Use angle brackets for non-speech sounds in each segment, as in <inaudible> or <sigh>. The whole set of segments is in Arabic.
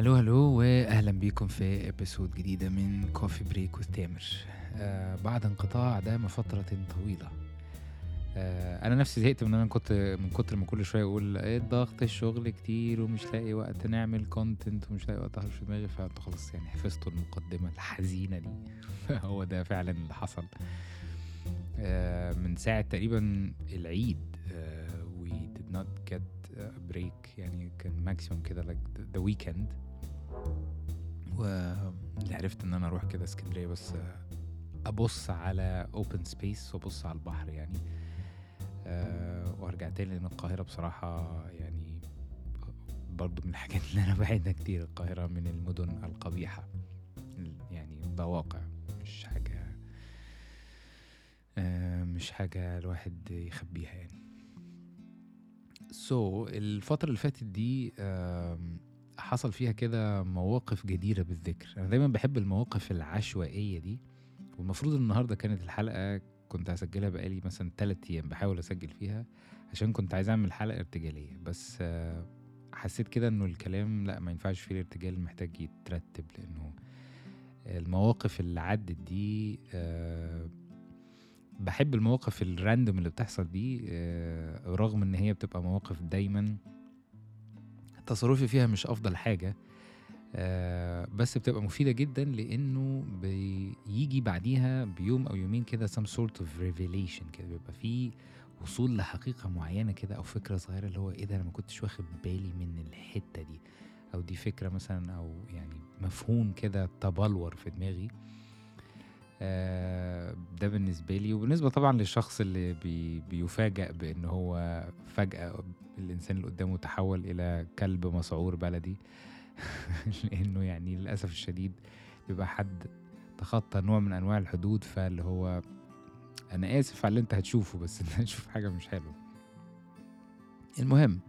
ألو ألو واهلا بيكم في episode جديدة من Coffee Break with آه بعد انقطاع دام فترة طويلة. آه أنا نفسي زهقت من أنا كنت من كتر ما كل شوية أقول إيه الضغط الشغل كتير ومش لاقي وقت نعمل content ومش لاقي وقت في دماغي فانتوا خلاص يعني حفظتوا المقدمة الحزينة دي. <laughs> هو ده فعلا اللي حصل. آه من ساعة تقريبا العيد آه we did not get break. يعني كان maximum كده like the weekend. واللي عرفت إن أنا أروح كده اسكندرية بس أبص على open space وأبص على البحر يعني. أه وأرجع تاني لأن القاهرة بصراحة يعني برضو من الحاجات اللي أنا بعيدها كتير. القاهرة من المدن القبيحة يعني ده واقع مش حاجة أه مش حاجة الواحد يخبيها يعني. سو so, الفترة اللي فاتت دي أه حصل فيها كده مواقف جديرة بالذكر. أنا دايما بحب المواقف العشوائية دي والمفروض النهاردة كانت الحلقة كنت هسجلها بقالي مثلا تلات أيام بحاول أسجل فيها عشان كنت عايز أعمل حلقة ارتجالية. بس حسيت كده إنه الكلام لأ ما ينفعش فيه الارتجال محتاج يترتب لأنه المواقف اللي عدت دي بحب المواقف الراندوم اللي بتحصل دي رغم إن هي بتبقى مواقف دايما تصرفي فيها مش أفضل حاجة آه بس بتبقى مفيدة جدا لأنه بيجي بعديها بيوم أو يومين كده some sort of revelation كده بيبقى فيه وصول لحقيقة معينة كده أو فكرة صغيرة اللي هو إيه ده أنا ما كنتش واخد بالي من الحتة دي. أو دي فكرة مثلا أو يعني مفهوم كده تبلور في دماغي. آه ده بالنسبة لي وبالنسبة طبعا للشخص اللي بي بيفاجأ بأن هو فجأة الإنسان اللي قدامه تحول إلى كلب مسعور بلدي. <laughs> لأنه يعني للأسف الشديد بيبقى حد تخطى نوع من أنواع الحدود فاللي هو أنا آسف على اللي أنت هتشوفه بس <laughs> أنت هتشوف حاجة مش حلوة. المهم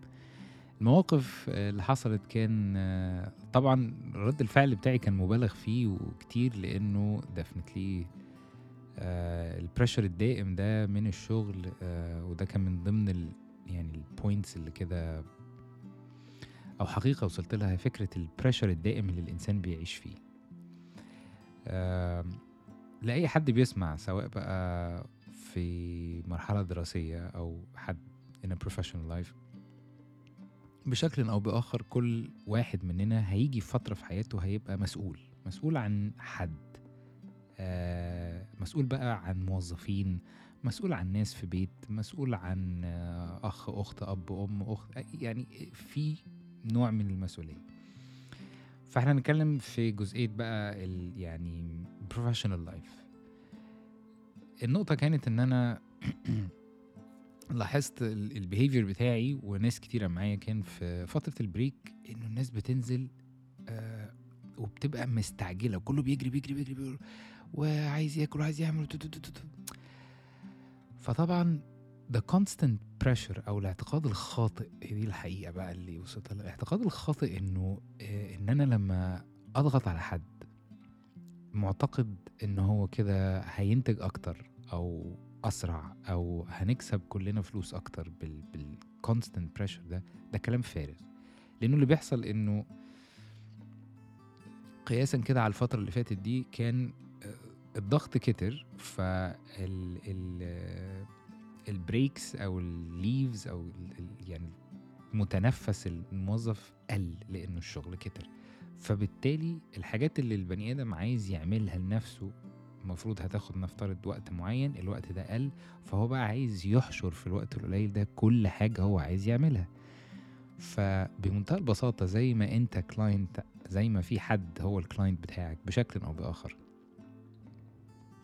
المواقف اللي حصلت كان طبعا رد الفعل بتاعي كان مبالغ فيه وكتير لأنه definitely ال pressure الدائم ده من الشغل وده كان من ضمن يعني ال points اللي كده أو حقيقة وصلت لها فكرة ال pressure الدائم اللي الإنسان بيعيش فيه. لأي حد بيسمع سواء بقى في مرحلة دراسية أو حد in a professional life بشكل أو بآخر كل واحد مننا هيجي فترة في حياته هيبقى مسؤول. مسؤول عن حد. آه مسؤول بقى عن موظفين مسؤول عن ناس في بيت مسؤول عن آه أخ أخت أب أم أخت يعني في نوع من المسؤولية. فإحنا هنتكلم في جزئية بقى ال يعني professional life. النقطة كانت إن أنا <clears throat> لاحظت ال behavior بتاعي وناس كتيرة معايا كان في فترة ال break إنه الناس بتنزل آه وبتبقى مستعجلة وكله بيجري بيجري بيجري, بيجري وعايز ياكل وعايز يعمل فطبعا the constant pressure أو الاعتقاد الخاطئ دي الحقيقة بقى اللي وصلت لها الاعتقاد الخاطئ إنه آه إن أنا لما أضغط على حد معتقد إن هو كده هينتج أكتر أو أسرع أو هنكسب كلنا فلوس أكتر بال بال constant pressure ده ده كلام فارغ. لأنه اللي بيحصل إنه قياسا كده على الفترة اللي فاتت دي كان الضغط كتر فال ال breaks أو ال leaves أو يعني متنفس الموظف قل لأنه الشغل كتر. فبالتالي الحاجات اللي البني آدم عايز يعملها لنفسه المفروض هتاخد نفترض وقت معين الوقت ده قل فهو بقى عايز يحشر في الوقت القليل ده كل حاجة هو عايز يعملها. فبمنتهى البساطة زي ما أنت client زي ما في حد هو ال client بتاعك بشكل أو بآخر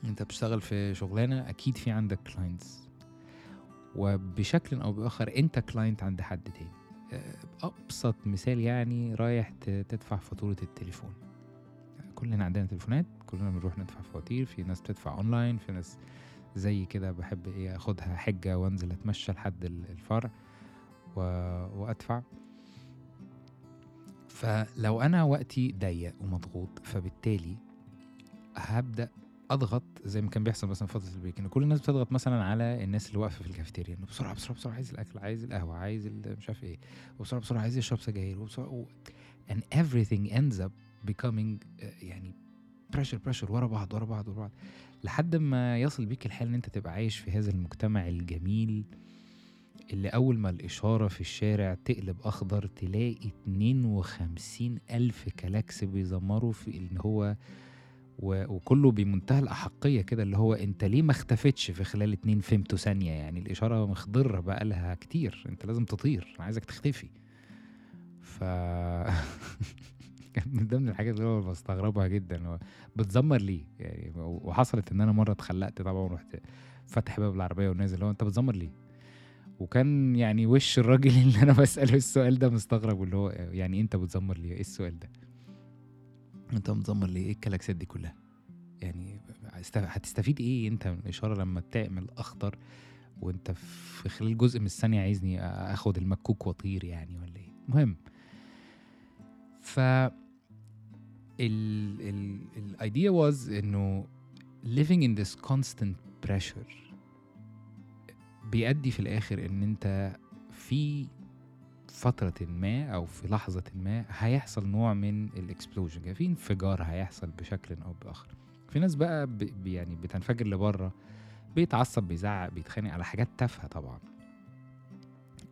انت بتشتغل في شغلانة أكيد في عندك clients وبشكل أو بآخر أنت client عند حد تاني. أبسط مثال يعني رايح تدفع فاتورة التليفون. كلنا عندنا تليفونات كلنا بنروح ندفع فواتير في ناس بتدفع اونلاين في ناس زي كده بحب إيه أخدها حجة وأنزل أتمشى لحد الفرع و... وأدفع. فلو أنا وقتي ضيق ومضغوط فبالتالي هبدأ أضغط زي ما كان بيحصل مثلا فترة ال break ان كل الناس بتضغط مثلا على الناس اللي واقفة في الكافيتيريا إنه بسرعة بسرعة بسرعة عايز الأكل عايز القهوة عايز مش عارف إيه وبسرعة بسرعة عايز يشرب سجاير وبسرعة و... and everything ends up becoming آه، يعني pressure pressure ورا بعض ورا بعض ورا بعض لحد ما يصل بيك الحال إن أنت تبقى عايش في هذا المجتمع الجميل اللي أول ما الإشارة في الشارع تقلب أخضر تلاقي 52 ألف كلاكس بيزمروا في إن هو. وكله بمنتهى الأحقية كده اللي هو أنت ليه ما اختفتش في خلال اتنين فيمتو ثانية؟ يعني الإشارة مخضرة بقى لها كتير. أنت لازم تطير. أنا عايزك تختفي. ف كان <laughs> من ضمن الحاجات اللي هو بستغربها جدا هو بتزمر ليه؟ يعني وحصلت إن أنا مرة اتخلقت طبعا ورحت فاتح باب العربية ونازل. هو أنت بتزمر ليه؟ وكان يعني وش الراجل <laughs> اللي أنا بسأله السؤال ده مستغرب اللي هو يعني أنت بتزمر ليه؟ إيه السؤال ده؟ انت متذمر ليه إيه الكلاكسات دي كلها. يعني هتستفيد إيه؟ انت من الإشارة لما تعمل أخضر وانت في خلال جزء من الثانية عايزني أخد المكوك وأطير يعني ولا إيه؟ المهم ف ال ال idea was إنه living in this constant pressure بيؤدي في الآخر إن أنت في فترة ما أو في لحظة ما هيحصل نوع من الإكسبلوجن يعني في انفجار هيحصل بشكل أو بآخر. في ناس بقى ب... ب- يعني بتنفجر لبره بيتعصب بيزعق بيتخانق على حاجات تافهة طبعا.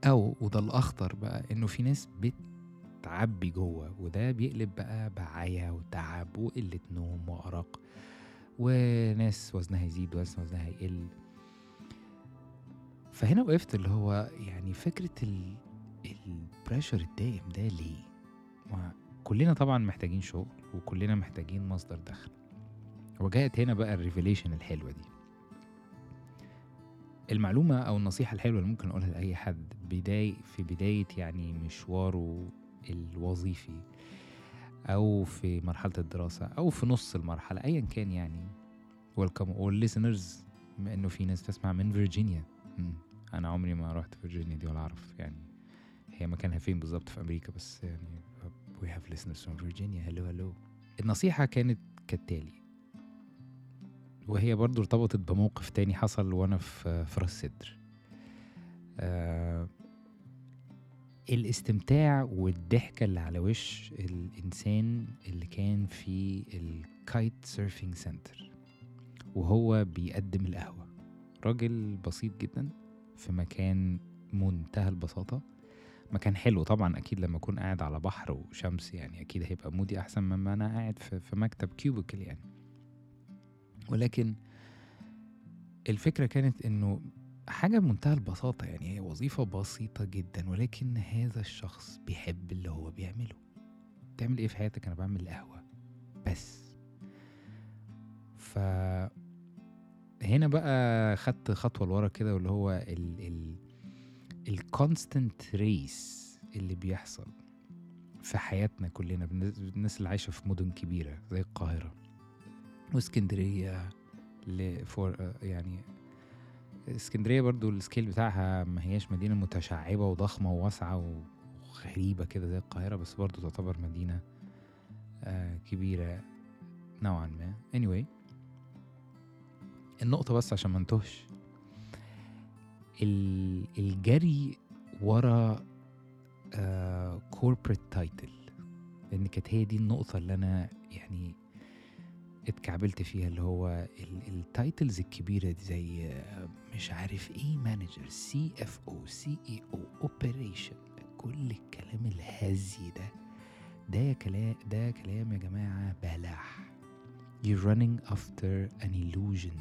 أو وده الأخطر بقى إنه في ناس بتعبي جوه وده بيقلب بقى بعيا وتعب وقلة نوم وأرق وناس وزنها يزيد وناس وزنها يقل. فهنا وقفت اللي هو يعني فكرة ال pressure الدائم ده ليه؟ كلنا طبعا محتاجين شغل وكلنا محتاجين مصدر دخل. وجاءت هنا بقى ال revelation الحلوة دي. المعلومة أو النصيحة الحلوة اللي ممكن أقولها لأي حد بداية في بداية يعني مشواره الوظيفي أو في مرحلة الدراسة أو في نص المرحلة أيا كان يعني. Welcome listeners بما إنه في ناس تسمع من فيرجينيا. أنا عمري ما رحت فيرجينيا دي ولا أعرف يعني. هي مكانها فين بالظبط في أمريكا بس يعني we have listeners from Virginia. Hello hello. النصيحة كانت كالتالي. وهي برضو ارتبطت بموقف تاني حصل وأنا في في راس سدر. آه الاستمتاع والضحكة اللي على وش الإنسان اللي كان في ال kite surfing center وهو بيقدم القهوة. راجل بسيط جدا في مكان منتهى البساطة. مكان حلو طبعا أكيد لما أكون قاعد على بحر وشمس يعني أكيد هيبقى مودي أحسن مما أنا قاعد في, في مكتب كيوبيكل يعني. ولكن الفكرة كانت إنه حاجة بمنتهى البساطة يعني هي وظيفة بسيطة جدا ولكن هذا الشخص بيحب اللي هو بيعمله. تعمل إيه في حياتك؟ أنا بعمل قهوة بس. ف هنا بقى خدت خطوة لورا كده واللي هو ال ال constant race اللي بيحصل في حياتنا كلنا بالناس اللي عايشة في مدن كبيرة زي القاهرة واسكندرية ل- فور آه، يعني اسكندرية برضو ال scale بتاعها ما هياش مدينة متشعبة وضخمة وواسعة وغريبة كده زي القاهرة بس برضو تعتبر مدينة آه، كبيرة نوعا ما. Anyway النقطة بس عشان ما انتهش الجري ورا corporate title لأن كانت هي دي النقطة اللي أنا يعني اتكعبلت فيها اللي هو ال titles الكبيرة دي زي آه، مش عارف إيه مانجر سي اف أو سي اي أو اوبريشن كل الكلام الهزلي ده. ده كلام ده كلام يا جماعة بلح. You're running after an illusion.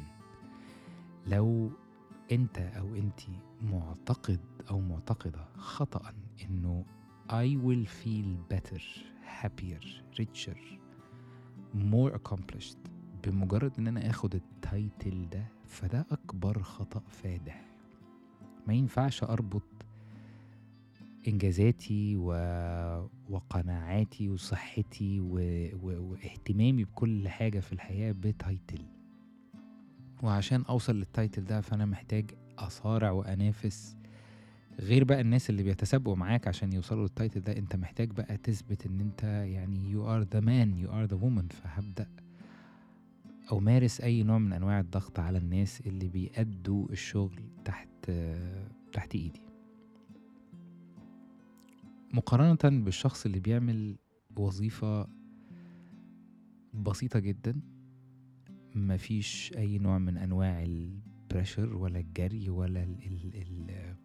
لو أنت أو انتي معتقد أو معتقدة خطأ إنه I will feel better, happier, richer, more accomplished بمجرد إن أنا آخد ال title ده فده أكبر خطأ فادح. ما ينفعش أربط إنجازاتي و... وقناعاتي وصحتي و... و... واهتمامي بكل حاجة في الحياة ب title. وعشان أوصل لل title ده فأنا محتاج أصارع وأنافس غير بقى الناس اللي بيتسابقوا معاك عشان يوصلوا لل title ده. أنت محتاج بقى تثبت إن أنت يعني you are the man you are the woman. فهبدأ أمارس أي نوع من أنواع الضغط على الناس اللي بيأدوا الشغل تحت تحت إيدي. مقارنة بالشخص اللي بيعمل وظيفة بسيطة جدا مفيش أي نوع من أنواع ال pressure ولا الجري ولا ال ال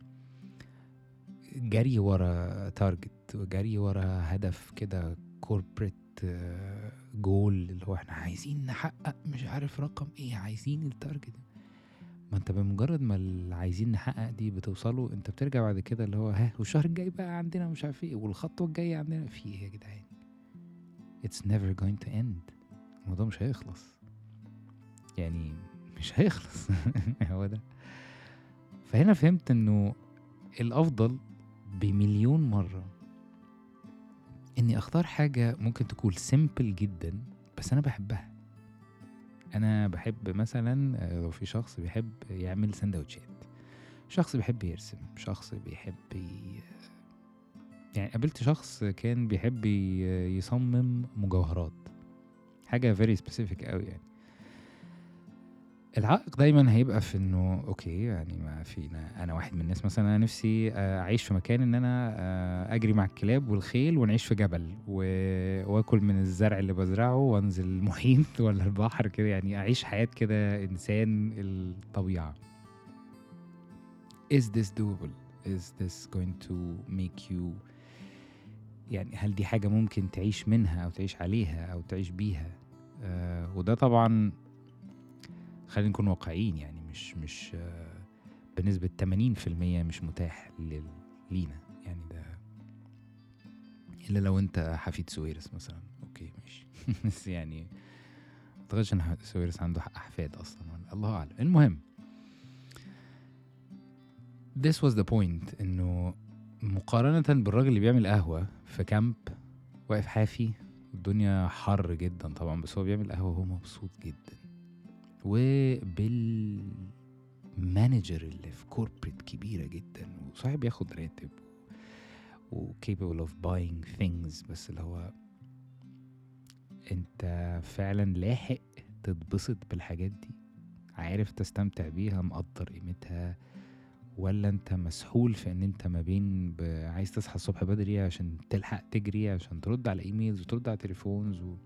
جري ورا target وجري ورا هدف كده corporate جول اللي هو إحنا عايزين نحقق مش عارف رقم إيه عايزين التارجت ما أنت بمجرد ما اللي عايزين نحقق دي بتوصلوا أنت بترجع بعد كده اللي هو ها والشهر الجاي بقى عندنا مش عارف إيه والخطوة الجاية عندنا في إيه يا جدعان؟ It's never going to end. الموضوع مش هيخلص. يعني مش هيخلص. <laughs> هو ده. فهنا فهمت إنه الأفضل بمليون مرة إني أختار حاجة ممكن تكون simple جدا بس أنا بحبها. أنا بحب مثلا آه، لو في شخص بيحب يعمل سندوتشات شخص بيحب يرسم شخص بيحب ي... يعني قابلت شخص كان بيحب يصمم مجوهرات. حاجة very specific قوي يعني. العائق دايما هيبقى في إنه okay يعني ما فينا أنا واحد من الناس مثلا أنا نفسي آه، أعيش في مكان إن أنا آه، أجري مع الكلاب والخيل ونعيش في جبل وآكل من الزرع اللي بزرعه وأنزل المحيط <laughs> ولا البحر كده يعني أعيش حياة كده إنسان الطبيعة. Is this doable? Is this going to make you يعني هل دي حاجة ممكن تعيش منها أو تعيش عليها أو تعيش بيها؟ آه وده طبعا خلينا نكون واقعيين يعني مش مش آه بنسبة 80% مش متاح لينا يعني ده. إلا لو أنت حفيد ساويرس مثلا. okay ماشي. <laughs> بس يعني متخيلش إن ساويرس عنده أحفاد أصلا الله أعلم. المهم this was the point إنه مقارنة بالراجل اللي بيعمل قهوة في camp واقف حافي الدنيا حر جدا طبعا بس هو بيعمل قهوة وهو مبسوط جدا. وبال manager اللي في corporate كبيرة جدا وصحيح بياخد راتب و capable of buying things بس اللي هو انت فعلا لاحق تتبسط بالحاجات دي عارف تستمتع بيها مقدر قيمتها ولا انت مسحول في ان انت ما بين. عايز تصحى الصبح بدري عشان تلحق تجري عشان ترد على emails وترد على تليفونز و...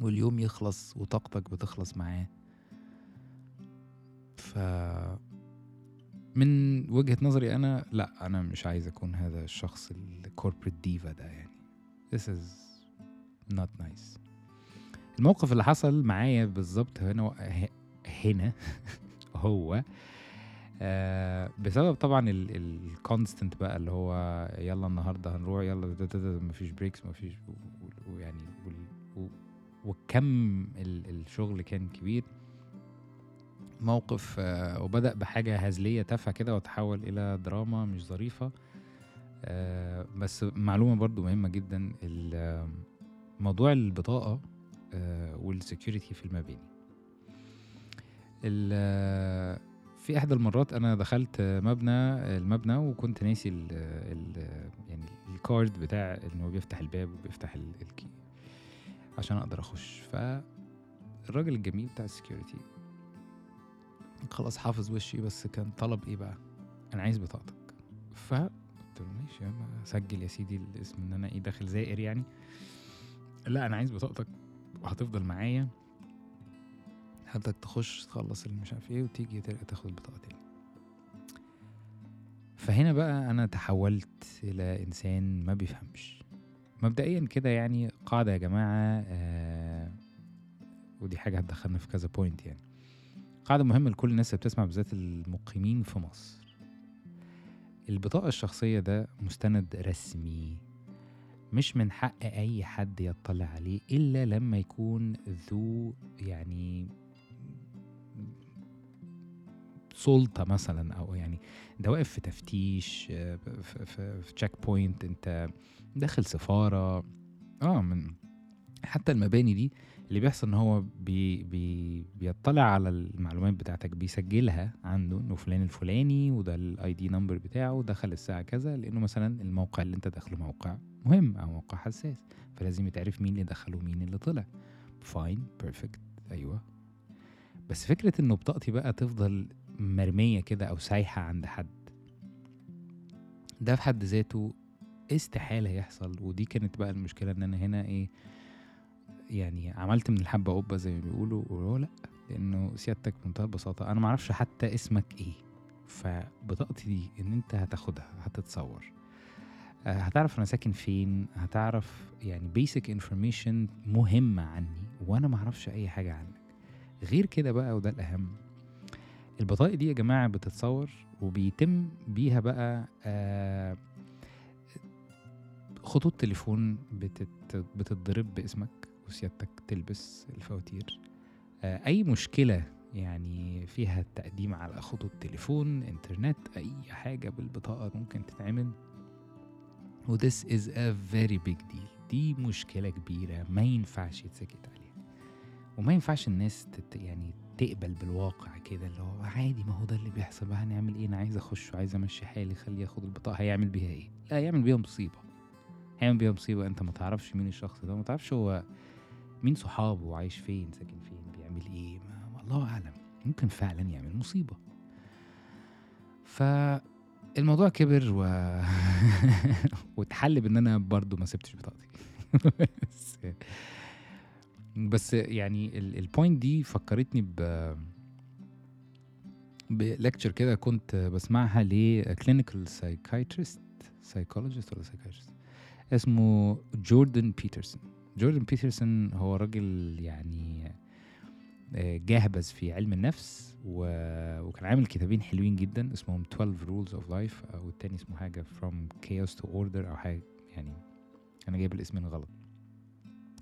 واليوم يخلص وطاقتك بتخلص معاه. ف من وجهة نظري أنا لا أنا مش عايز أكون هذا الشخص ال corporate diva ده يعني. This is not nice. الموقف اللي حصل معايا بالظبط هنا هنا <laughs> هو آه بسبب طبعا ال constant بقى اللي هو يلا النهارده هنروح يلا مفيش breaks مفيش ويعني وكم ال- الشغل كان كبير. موقف آه وبدأ بحاجة هزلية تافهة كده وتحول إلى دراما مش ظريفة. آه بس معلومة برضو مهمة جدا آه، موضوع البطاقة وال security في المباني. ال- في احدى المرات أنا دخلت مبنى المبنى وكنت ناسي ال ال يعني ال card بتاع إنه بيفتح الباب وبيفتح ال- ال key عشان أقدر أخش. فالراجل الجميل بتاع ال security خلاص حافظ وشي بس كان طلب إيه بقى؟ أنا عايز بطاقتك. ف قلت له ماشي سجل يا سيدي الاسم إن أنا إيه داخل زائر يعني. لا أنا عايز بطاقتك وهتفضل معايا. حضرتك تخش تخلص اللي مش عارف إيه وتيجي تاخد البطاقة تاني. فهنا بقى أنا تحولت إلى إنسان ما بيفهمش. مبدئيا كده يعني قاعدة يا جماعة آه ودي حاجة هتدخلنا في كذا بوينت يعني. قاعدة مهمة لكل الناس اللي بتسمع بالذات المقيمين في مصر. البطاقة الشخصية ده مستند رسمي مش من حق أي حد يطلع عليه إلا لما يكون ذو يعني سلطة مثلا أو يعني ده واقف في تفتيش آه، في check point أنت داخل سفارة. آه من حتى المباني دي اللي بيحصل إن هو بي بي بيطلع على المعلومات بتاعتك بيسجلها عنده إنه فلان الفلاني وده ال ID number بتاعه دخل الساعة كذا لأنه مثلا الموقع اللي أنت داخله موقع مهم أو موقع حساس فلازم يتعرف مين اللي دخله ومين اللي طلع. fine perfect أيوه. بس فكرة إنه بطاقتي بقى تفضل مرمية كده أو سايحة عند حد ده في حد ذاته استحالة يحصل ودي كانت بقى المشكلة إن أنا هنا إيه يعني عملت من الحبة قبة زي ما بيقولوا وهو لأ لأنه سيادتك بمنتهى البساطة. أنا معرفش حتى اسمك إيه فبطاقتي دي إن أنت هتاخدها هتتصور. آه، هتعرف أنا ساكن فين هتعرف يعني basic information مهمة عني وأنا معرفش أي حاجة عنك. غير كده بقى وده الأهم البطايق دي يا جماعة بتتصور وبيتم بيها بقى آه خطوط تليفون بتت بتتضرب باسمك وسيادتك تلبس الفواتير. آه أي مشكلة يعني فيها التقديم على خطوط تليفون إنترنت أي حاجة بالبطاقة ممكن تتعمل. و this is a very big deal. دي مشكلة كبيرة ما ينفعش يتسكت عليها. وما ينفعش الناس تت يعني تقبل بالواقع كده اللي هو عادي ما هو ده اللي بيحصل بقى هنعمل إيه؟ أنا عايز أخش وعايز أمشي حالي خليه ياخد البطاقة هيعمل بيها إيه؟ لا هيعمل بيها مصيبة. هيعمل بيها مصيبة أنت ما تعرفش مين الشخص ده ما تعرفش هو مين صحابه وعايش فين ساكن فين بيعمل إيه ما الله أعلم. ممكن فعلا يعمل مصيبة. فالموضوع كبر و <laughs> واتحل بإن أنا برضو ما سبتش بطاقتي. بس <laughs> بس يعني ال point دي فكرتني ب ب lecture كده كنت بسمعها ل clinical psychiatrist psychologist ولا psychiatrist اسمه جوردن بيترسون. جوردن بيترسون هو راجل يعني آه، جهبذ في علم النفس و... وكان عامل كتابين حلوين جدا اسمهم 12 rules of life أو التاني اسمه حاجة from chaos to order أو حاجة يعني أنا جايب الاسمين غلط.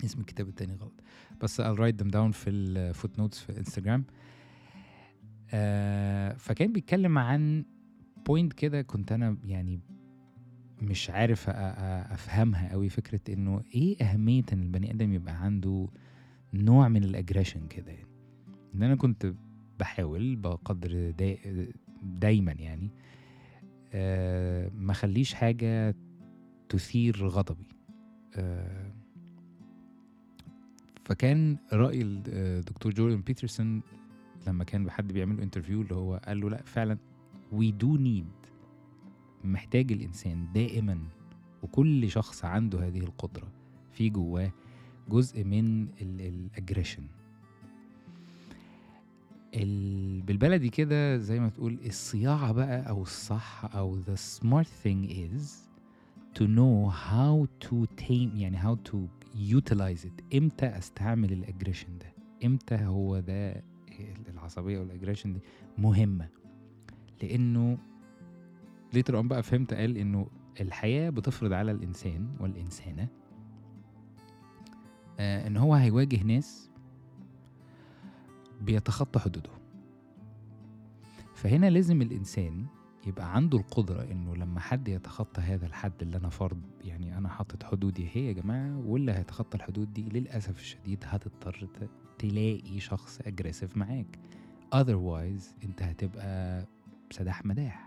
اسم الكتاب التاني غلط. بس I'll write them down في ال footnotes في انستجرام آه فكان بيتكلم عن point كده كنت أنا يعني مش عارف أفهمها قوي فكرة إنه إيه أهمية إن البني آدم يبقى عنده نوع من ال aggression كده يعني. إن أنا كنت بحاول بقدر دا دايما يعني آه ما خليش حاجة تثير غضبي. آه فكان رأي الدكتور جوردن بيترسون لما كان حد بيعمل له interview اللي هو قال له لا فعلا we do need محتاج الإنسان دائما وكل شخص عنده هذه القدرة في جواه جزء من ال aggression بالبلدي كده زي ما تقول الصياعة بقى أو الصح أو the smart thing is to know how to tame يعني how to utilize it. إمتى أستعمل ال aggression ده؟ إمتى هو ده العصبية وال aggression دي مهمة؟ لأنه later on بقى فهمت قال إنه الحياة بتفرض على الإنسان والإنسانة آه إن هو هيواجه ناس بيتخطى حدوده. فهنا لازم الإنسان يبقى عنده القدرة إنه لما حد يتخطى هذا الحد اللي أنا فرض يعني أنا حاطط حدودي هي يا جماعة واللي هيتخطى الحدود دي للأسف الشديد هتضطر تلاقي شخص aggressive معاك. Otherwise أنت هتبقى سداح مداح.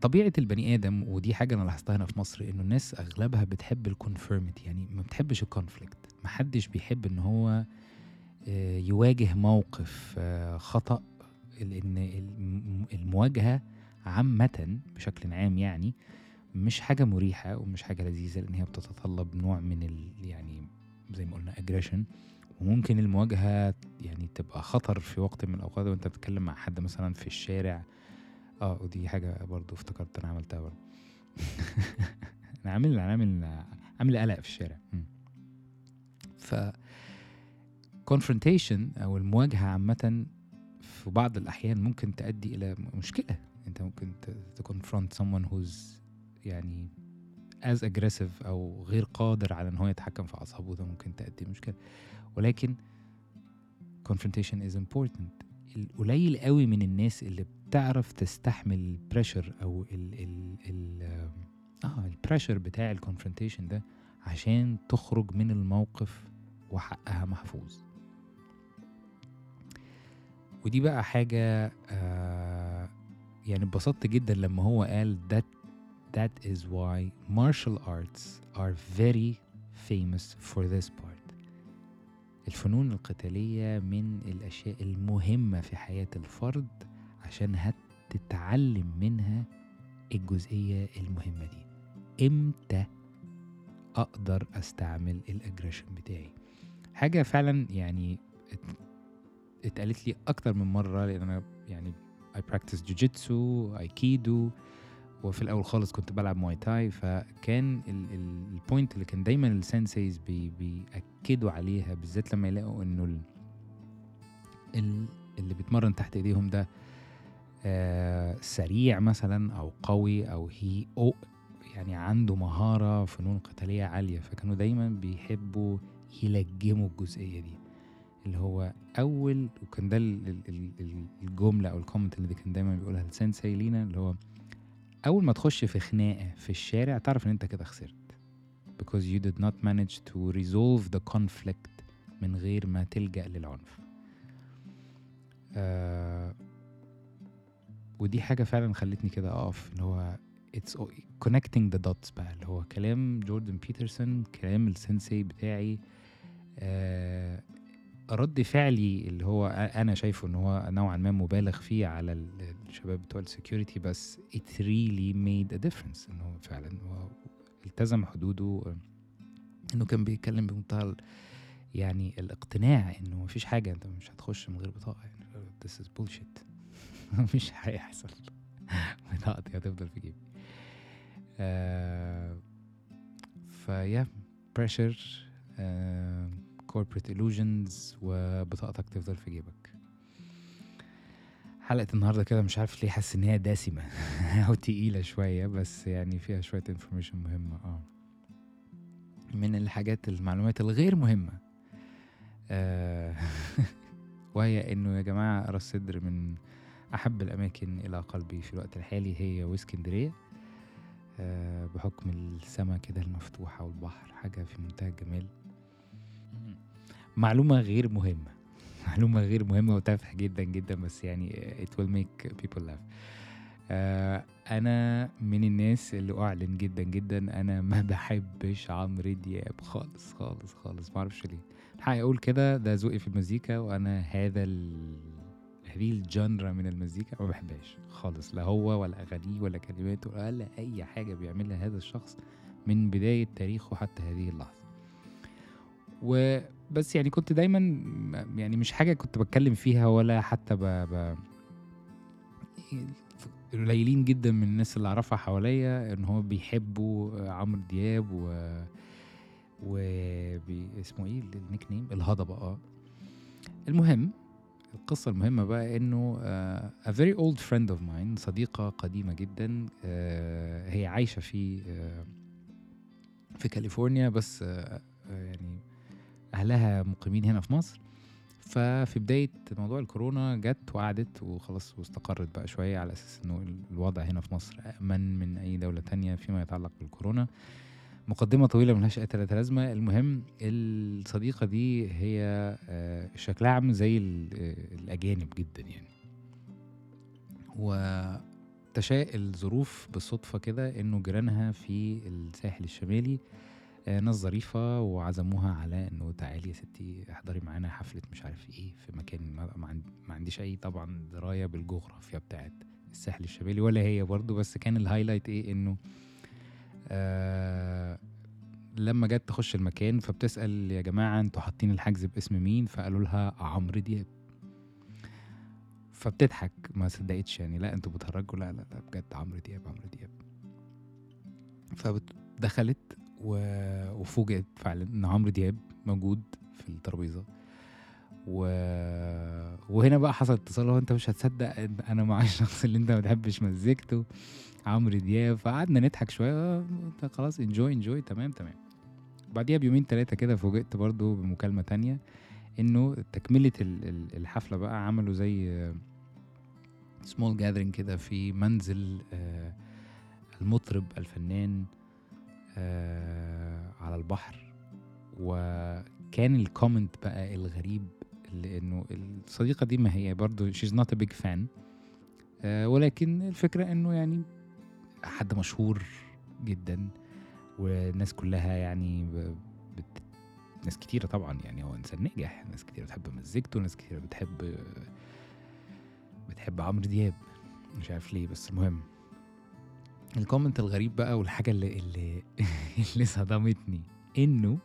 طبيعة البني آدم ودي حاجة أنا لاحظتها هنا في مصر إنه الناس أغلبها بتحب ال conformity يعني ما بتحبش ال conflict محدش بيحب إن هو آه، يواجه موقف آه، خطأ لأن الم- المواجهة عامة بشكل عام يعني مش حاجة مريحة ومش حاجة لذيذة لأن هي بتتطلب نوع من ال يعني زي ما قلنا aggression. وممكن المواجهة يعني تبقى خطر في وقت من الأوقات وأنت بتتكلم مع حد مثلا في الشارع آه ودي حاجة برضو افتكرت أنا عملتها برضو. <laughs> أنا عامل عامل عامل قلق في الشارع. ف confrontation أو المواجهة عامة في بعض الأحيان ممكن تؤدي إلى م- مشكلة. أنت ممكن ت- ت confront someone who's يعني as aggressive أو غير قادر على إن هو يتحكم في أعصابه ده ممكن تؤدي مشكلة. ولكن confrontation is important. القليل قوي من الناس اللي بتعرف تستحمل ال pressure أو ال ال ال آه ال pressure بتاع ال confrontation ده عشان تخرج من الموقف وحقها محفوظ. ودي بقى حاجة آه يعني اتبسطت جدا لما هو قال that that is why martial arts are very famous for this part. الفنون القتالية من الأشياء المهمة في حياة الفرد عشان هتتعلم منها الجزئية المهمة دي. إمتى أقدر أستعمل الأجريشن بتاعي؟ حاجة فعلا يعني ات- اتقالت لي أكتر من مرة لأن أنا يعني I practice jujitsu, aikido وفي الأول خالص كنت بلعب Muay Thai فكان ال- ال- ال point اللي كان دايما ال senseis بي بيأكدوا عليها بالذات لما يلاقوا ال- اللي بيتمرن تحت إيديهم ده سريع مثلا أو قوي أو هي أو يعني عنده مهارة فنون قتالية عالية فكانوا دايما بيحبوا يلجموا الجزئية دي. اللي هو أول وكان ده ال- ال- ال- ال- الجملة أو الكومنت اللي كان دايما بيقولها السensei لينا اللي هو أول ما تخش في خناقة في الشارع تعرف إن أنت كده خسرت. Because you did not manage to resolve the conflict من غير ما تلجأ للعنف. آه ودي حاجة فعلا خلتني كده أقف اللي هو all- connecting the dots بقى اللي هو كلام جوردن بيترسون كلام السensei بتاعي آه رد فعلي اللي هو أنا شايفه إن هو نوعا ما مبالغ فيه على ال- الشباب بتوع السكيورتي بس it really made a difference إنه فعلا هو التزم حدوده إنه كان بيتكلم بمنتهى يعني الاقتناع إنه مفيش حاجة أنت مش هتخش من غير بطاقة يعني this is bullshit. <laughs> مش هيحصل. بطاقتي هتفضل في جيبي. فيا pressure corporate illusions وبطاقتك تفضل في جيبك. حلقة النهاردة كده مش عارف ليه حاسس إن هي دسمة <laughs> أو تقيلة شوية بس يعني فيها شوية information مهمة آه. من الحاجات المعلومات الغير مهمة. آه <laughs> وهي إنه يا جماعة رأس صدر من أحب الأماكن إلى قلبي في الوقت الحالي هي واسكندرية آه بحكم السما كده المفتوحة والبحر حاجة في منتهى الجمال. معلومة غير مهمة. <laughs> معلومة غير مهمة وتافهة جدا جدا بس يعني it will make people laugh. آه أنا من الناس اللي أعلن جدا جدا أنا ما <laughs> بحبش عمرو دياب خالص خالص خالص معرفش ليه. الحقيقة أقول كده ده ذوقي في المزيكا وأنا هذا ال... هذه الجانرا من المزيكا ما بحبهاش خالص لا هو ولا أغانيه ولا كلماته ولا أي حاجة بيعملها هذا الشخص من بداية تاريخه حتى هذه اللحظة وبس يعني كنت دايما يعني مش حاجة كنت بتكلم فيها ولا حتى ب... قليلين جدا من الناس اللي أعرفها حواليا إن هو بيحبوا عمرو دياب و و. اسمه إيه النيك نيم الهضبة آه المهم القصة المهمة بقى إنه آه a very old friend of mine صديقة قديمة جدا آه هي عايشة في آه في كاليفورنيا بس آه آه، يعني أهلها مقيمين هنا في مصر. ففي بداية موضوع الكورونا جت وقعدت وخلاص واستقرت بقى شوية على أساس إنه الوضع هنا في مصر أأمن من أي دولة تانية فيما يتعلق بالكورونا. مقدمة طويلة ملهاش أي تلاتة لازمة. المهم الصديقة دي هي آه، شكلها عامل زي آه، الأجانب جدا يعني. وتشاء الظروف بالصدفة كده إنه جيرانها في الساحل الشمالي آه، ناس ظريفة وعزموها على إنه تعالي يا ستي احضري معانا حفلة مش عارف إيه في مكان ما, ما, عند- ما عنديش أي طبعا دراية بالجغرافيا بتاعت الساحل الشمالي ولا هي برضو بس كان الهايلايت إيه؟ إنه لما جت تخش المكان فبتسأل يا جماعة أنتوا حاطين الحجز باسم مين؟ فقالوا لها عمرو دياب. فبتضحك ما صدقتش يعني لا أنتوا بتهرجوا لا لا لا بجد عمرو دياب عمرو دياب. فدخلت و- وفوجئت فعلا إن عمرو دياب موجود في الترابيزة. و... وهنا بقى حصل اتصال هو انت مش هتصدق أنا مع الشخص اللي انت ما بتحبش مزيكته. عمرو دياب فقعدنا نضحك شوية آه، خلاص enjoy enjoy تمام تمام. بعديها بيومين ثلاثة كده فوجئت برضو بمكالمة تانية إنه تكملة ال- ال- الحفلة بقى عملوا زي small gathering كده في منزل آه، المطرب الفنان آه على البحر. وكان ال comment بقى الغريب لأنه الصديقة دي ما هي برضو not a big fan آه ولكن الفكرة إنه يعني حد مشهور جدا والناس كلها يعني بت ناس كتيرة طبعا يعني هو إنسان ناجح ناس كتيرة بتحب مزيكته ناس كتيرة بتحب بتحب عمرو دياب مش عارف ليه بس المهم. الكومنت الغريب بقى والحاجة اللي اللي, <laughs> اللي صدمتني إنه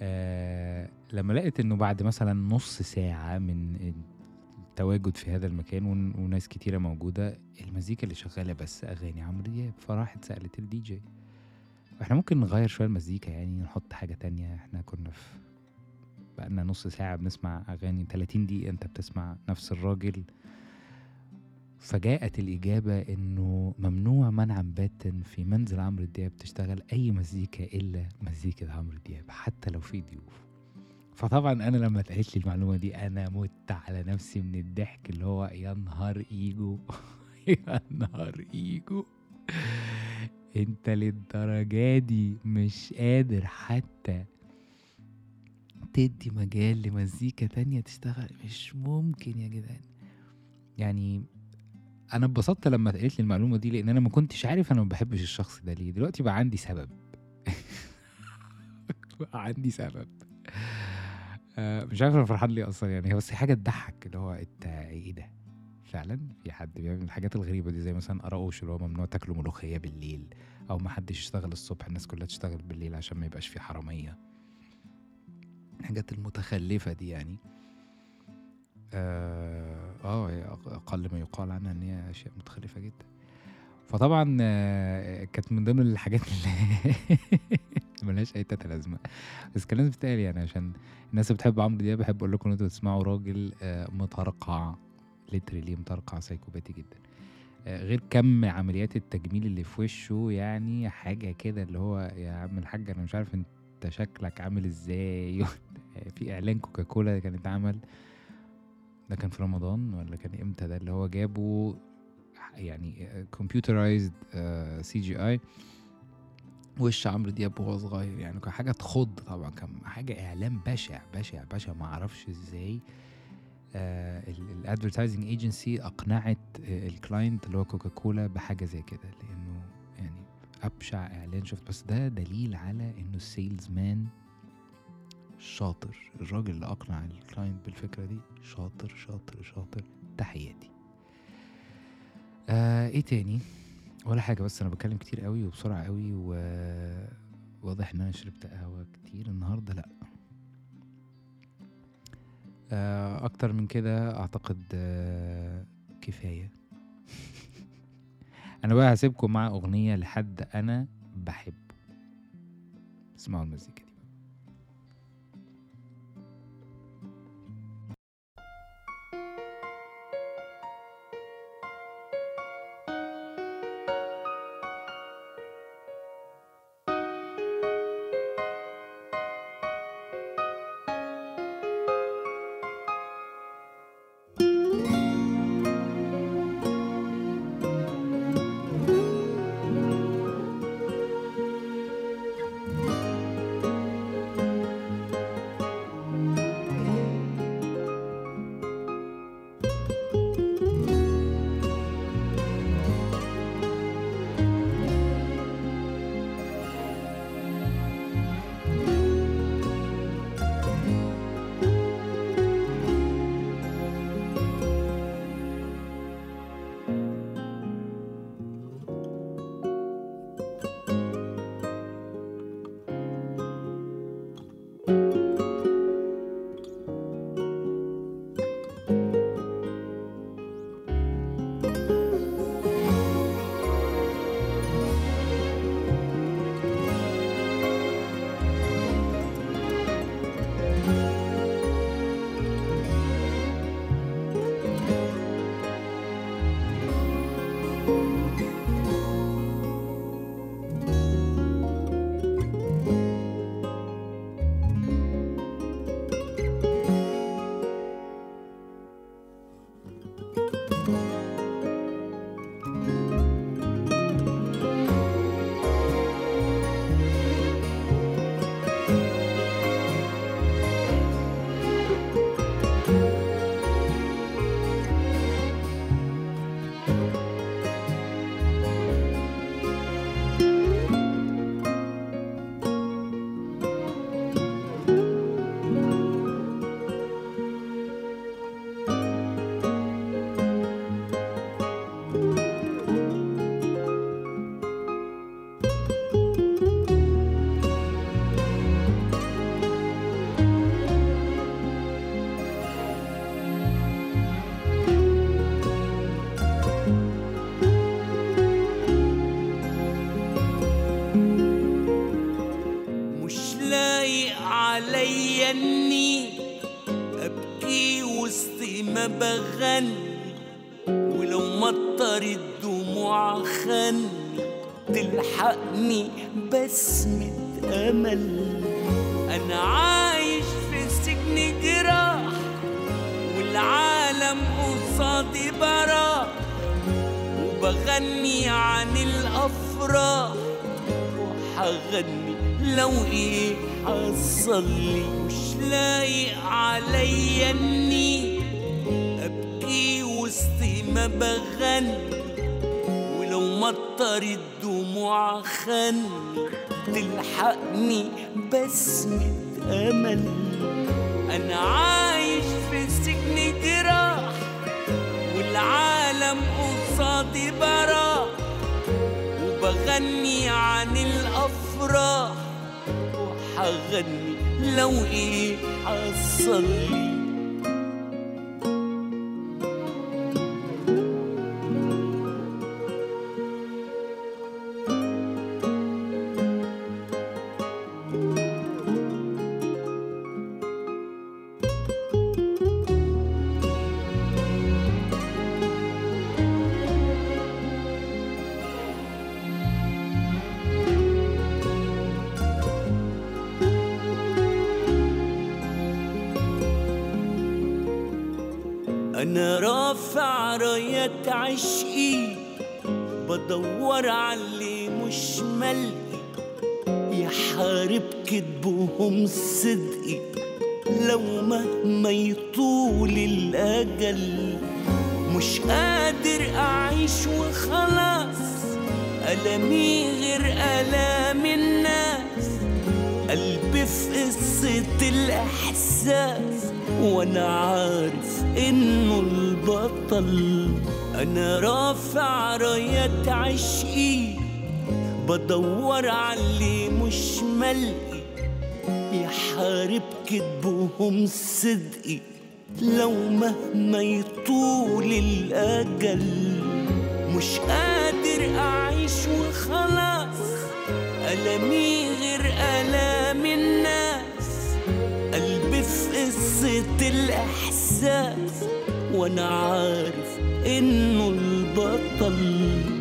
آه لما لقيت إنه بعد مثلا نص ساعة من التواجد في هذا المكان ون- وناس كتيرة موجودة. المزيكا اللي شغالة بس أغاني عمرو دياب. فراحت سألت الدي جي. إحنا ممكن نغير شوية المزيكا يعني نحط حاجة تانية. إحنا كنا في بقالنا نص ساعة بنسمع أغاني 30 دقيقة أنت بتسمع نفس الراجل. فجاءت الإجابة إنه ممنوع منعا باتا في منزل عمرو دياب تشتغل أي مزيكا إلا مزيكة عمرو دياب حتى لو في ضيوف. فطبعا أنا لما اتقالت لي المعلومة دي أنا مت على نفسي من الضحك اللي هو يا نهار إيجو. <laughs> يا نهار إيجو. أنت للدرجة دي مش قادر حتى تدي مجال لمزيكا تانية تشتغل. مش ممكن يا جدعان. يعني أنا اتبسطت لما اتقالت لي المعلومة دي لأن أنا ما كنتش عارف أنا ما بحبش الشخص ده ليه. دلوقتي بقى عندي سبب. <laughs> بقى عندي سبب. آه مش عارف أنا فرحان ليه أصلا يعني هي بس حاجة تضحك اللي هو أنت إيه ده؟ فعلا في حد بيعمل الحاجات الغريبة دي زي مثلا قراقوش اللي هو ممنوع تاكلوا ملوخيه بالليل أو ما حدش يشتغل الصبح الناس كلها تشتغل بالليل عشان ما يبقاش في حرامية. الحاجات المتخلفة دي يعني. آه آه، أقل ما يقال عنها إن هي أشياء متخلفة جدا. فطبعا آه، كانت من ضمن الحاجات اللي <laughs> <laughs> ملهاش أي تلاتين لازمة. بس كان لازم تتقال يعني عشان الناس اللي بتحب عمرو دياب بحب أقول لكم إن أنتوا تسمعوا راجل آه، مطرقع literally مطرقع سايكوباتي جدا. آه، غير كم عمليات التجميل اللي في وشه يعني حاجة كده اللي هو يا عم الحاج أنا مش عارف أنت شكلك عامل إزاي؟ <laughs> في إعلان كوكاكولا كان اتعمل. ده كان في رمضان ولا كان إمتى ده؟ اللي هو جابوا يعني computerized CGI وش عمرو دياب وهو صغير يعني كان حاجة تخض طبعا كان حاجة اعلان بشع بشع بشع. ما أعرفش إزاي ال advertising agency أقنعت آه، ال client اللي هو كوكاكولا بحاجة زي كده لأنه يعني أبشع إعلان شفت. بس ده دليل على إنه ال salesman شاطر. الراجل اللي أقنع الكلاينت بالفكرة دي شاطر شاطر شاطر. تحياتي. آه إيه تاني؟ ولا حاجة بس أنا بتكلم كتير قوي وبسرعة قوي و واضح إن أنا شربت قهوة كتير النهارده لأ. آه أكتر من كده أعتقد آه كفاية. <laughs> أنا بقى هسيبكم مع أغنية لحد أنا بحبه. اسمعوا المزيكا دي. لو إيه حصل لي مش لايق عليا إني أبكي وسط ما بغني ولو مطر الدموع خني تلحقني بسمة أمل أنا عايش في سجن جراح والعالم قصادي براح وبغني عن الأفراح. وحغني لو إيه حصل لي بدور على اللي مش ملقي يحارب كذبهم صدقي لو مهما يطول الأجل مش قادر أعيش وخلاص. ألمي غير ألام الناس قلبي في قصة الإحساس وأنا عارف إنه البطل أنا رافع راية عشقي بدور اللي مش ملقي يحارب كذبهم صدقي. لو مهما يطول الأجل مش قادر أعيش وخلاص. ألمي غير ألام الناس قلبي في قصة الإحساس وأنا عارف إنه البطل.